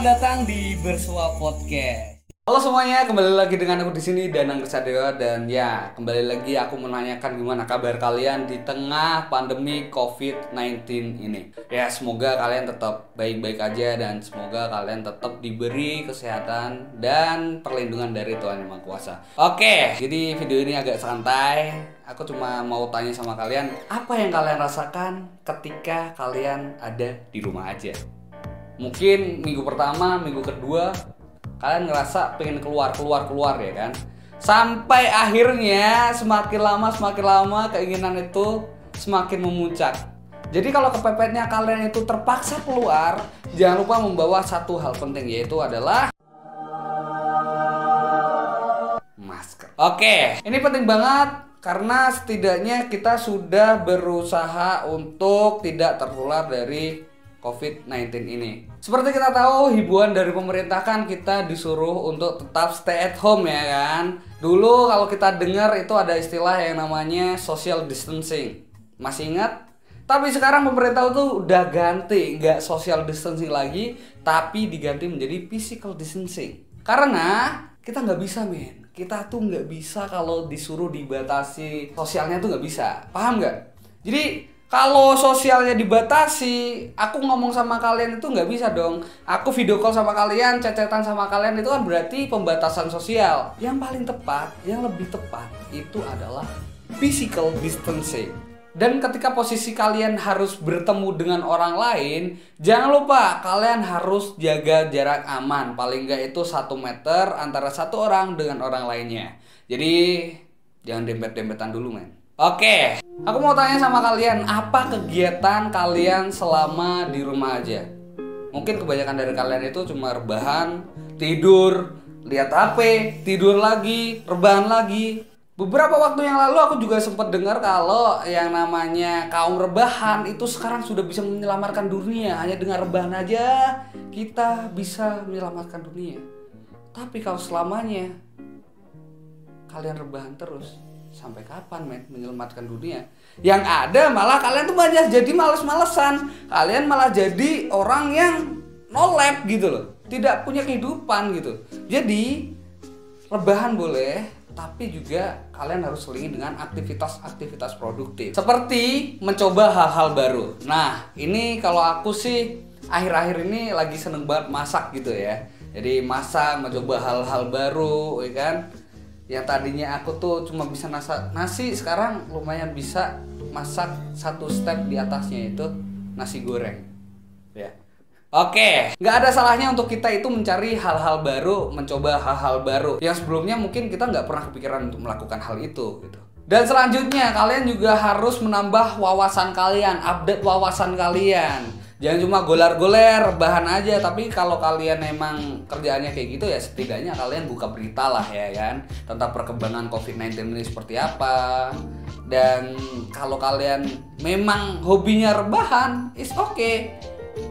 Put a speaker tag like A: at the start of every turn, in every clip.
A: Selamat datang di Bersua Podcast. Halo semuanya, kembali lagi dengan aku di sini Danang Kesadewa dan ya kembali lagi aku menanyakan gimana kabar kalian di tengah pandemi COVID-19 ini. Ya semoga kalian tetap baik-baik aja dan semoga kalian tetap diberi kesehatan dan perlindungan dari Tuhan Yang Maha Kuasa. Oke, jadi video ini agak santai. Aku cuma mau tanya sama kalian, apa yang kalian rasakan ketika kalian ada di rumah aja? Mungkin minggu pertama, minggu kedua kalian ngerasa pengen keluar keluar keluar ya kan? Sampai akhirnya semakin lama semakin lama keinginan itu semakin memuncak. Jadi kalau kepepetnya kalian itu terpaksa keluar jangan lupa membawa satu hal penting yaitu adalah masker. Oke ini penting banget karena setidaknya kita sudah berusaha untuk tidak tertular dari COVID-19 ini. Seperti kita tahu, hiburan dari pemerintah kan kita disuruh untuk tetap stay at home ya kan. Dulu kalau kita dengar itu ada istilah yang namanya social distancing. Masih ingat? Tapi sekarang pemerintah itu udah ganti, nggak social distancing lagi, tapi diganti menjadi physical distancing. Karena kita nggak bisa men, kita tuh nggak bisa kalau disuruh dibatasi sosialnya tuh nggak bisa, paham nggak? Jadi kalau sosialnya dibatasi, aku ngomong sama kalian itu nggak bisa dong. Aku video call sama kalian, cecetan sama kalian itu kan berarti pembatasan sosial. Yang paling tepat, yang lebih tepat itu adalah physical distancing. Dan ketika posisi kalian harus bertemu dengan orang lain, jangan lupa kalian harus jaga jarak aman. Paling nggak itu satu meter antara satu orang dengan orang lainnya. Jadi jangan dempet-dempetan dulu men. Oke, aku mau tanya sama kalian, apa kegiatan kalian selama di rumah aja? Mungkin kebanyakan dari kalian itu cuma rebahan, tidur, lihat HP, tidur lagi, rebahan lagi. Beberapa waktu yang lalu aku juga sempat dengar kalau yang namanya kaum rebahan itu sekarang sudah bisa menyelamatkan dunia. Hanya dengan rebahan aja kita bisa menyelamatkan dunia. Tapi kalau selamanya kalian rebahan terus, sampai kapan men? Menyelamatkan dunia? Yang ada malah kalian tuh banyak jadi males-malesan. Kalian malah jadi orang yang no lab gitu loh. Tidak punya kehidupan gitu. Jadi rebahan boleh tapi juga kalian harus selingi dengan aktivitas-aktivitas produktif. Seperti mencoba hal-hal baru. Nah ini kalau aku sih akhir-akhir ini lagi seneng banget masak gitu ya. Jadi masak mencoba hal-hal baru ya kan yang tadinya aku tuh cuma bisa nasa, nasi sekarang lumayan bisa masak satu step di atasnya itu nasi goreng. Ya. Oke, nggak ada salahnya untuk kita itu mencari hal-hal baru, mencoba hal-hal baru. Yang sebelumnya mungkin kita nggak pernah kepikiran untuk melakukan hal itu gitu. Dan selanjutnya kalian juga harus menambah wawasan kalian, update wawasan kalian jangan cuma golar-goler bahan aja. Tapi kalau kalian emang kerjaannya kayak gitu ya setidaknya kalian buka berita lah ya kan? Tentang perkembangan COVID-19 ini seperti apa. Dan kalau kalian memang hobinya rebahan is okay.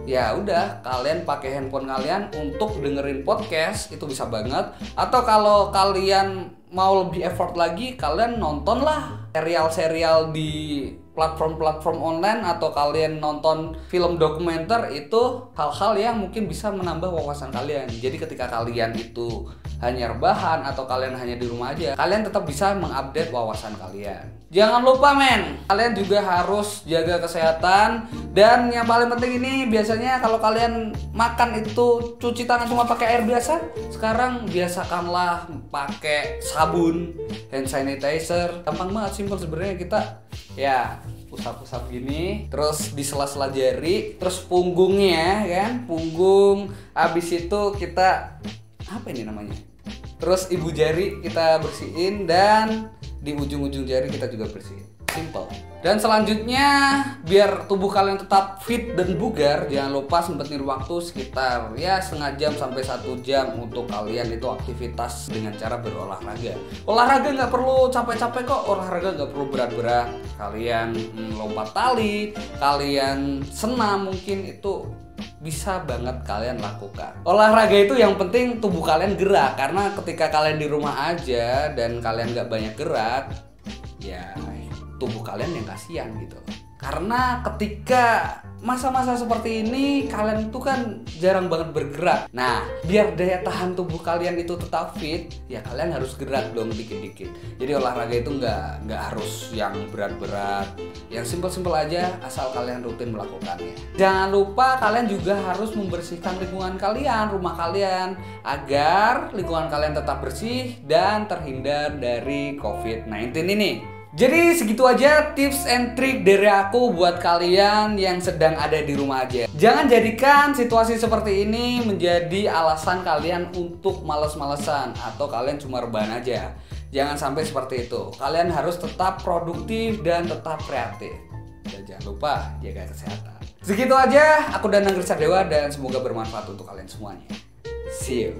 A: ya udah kalian pakai handphone kalian untuk dengerin podcast itu bisa banget. Atau kalau kalian mau lebih effort lagi kalian nonton lah serial-serial di platform-platform online atau kalian nonton film dokumenter itu hal-hal yang mungkin bisa menambah wawasan kalian. Jadi ketika kalian itu hanya rebahan atau kalian hanya di rumah aja, kalian tetap bisa mengupdate wawasan kalian. Jangan lupa men, kalian juga harus jaga kesehatan dan yang paling penting ini biasanya kalau kalian makan itu cuci tangan cuma pakai air biasa, sekarang biasakanlah pakai sabun, hand sanitizer. Gampang banget simpel sebenarnya kita ya usap-usap gini terus di sela-sela jari terus punggungnya kan punggung habis itu kita apa ini namanya terus ibu jari kita bersihin dan di ujung-ujung jari kita juga bersihin. Simple. Dan selanjutnya biar tubuh kalian tetap fit dan bugar jangan lupa sempetin waktu sekitar ya setengah jam sampai satu jam untuk kalian itu aktivitas dengan cara berolahraga. Olahraga nggak perlu capek-capek kok olahraga nggak perlu berat-berat. Kalian hmm, lompat tali kalian senam mungkin itu bisa banget kalian lakukan. Olahraga itu yang penting tubuh kalian gerak karena ketika kalian di rumah aja dan kalian nggak banyak gerak, ya tubuh kalian yang kasihan gitu Karena ketika masa-masa seperti ini kalian tuh kan jarang banget bergerak. Nah, biar daya tahan tubuh kalian itu tetap fit, ya kalian harus gerak dong dikit-dikit. Jadi olahraga itu nggak nggak harus yang berat-berat, yang simpel-simpel aja asal kalian rutin melakukannya. Jangan lupa kalian juga harus membersihkan lingkungan kalian, rumah kalian agar lingkungan kalian tetap bersih dan terhindar dari COVID-19 ini. Jadi segitu aja tips and trick dari aku buat kalian yang sedang ada di rumah aja. Jangan jadikan situasi seperti ini menjadi alasan kalian untuk males-malesan atau kalian cuma rebahan aja. Jangan sampai seperti itu. Kalian harus tetap produktif dan tetap kreatif. Dan jangan lupa jaga kesehatan. Segitu aja, aku Danang Dewa dan semoga bermanfaat untuk kalian semuanya. See you.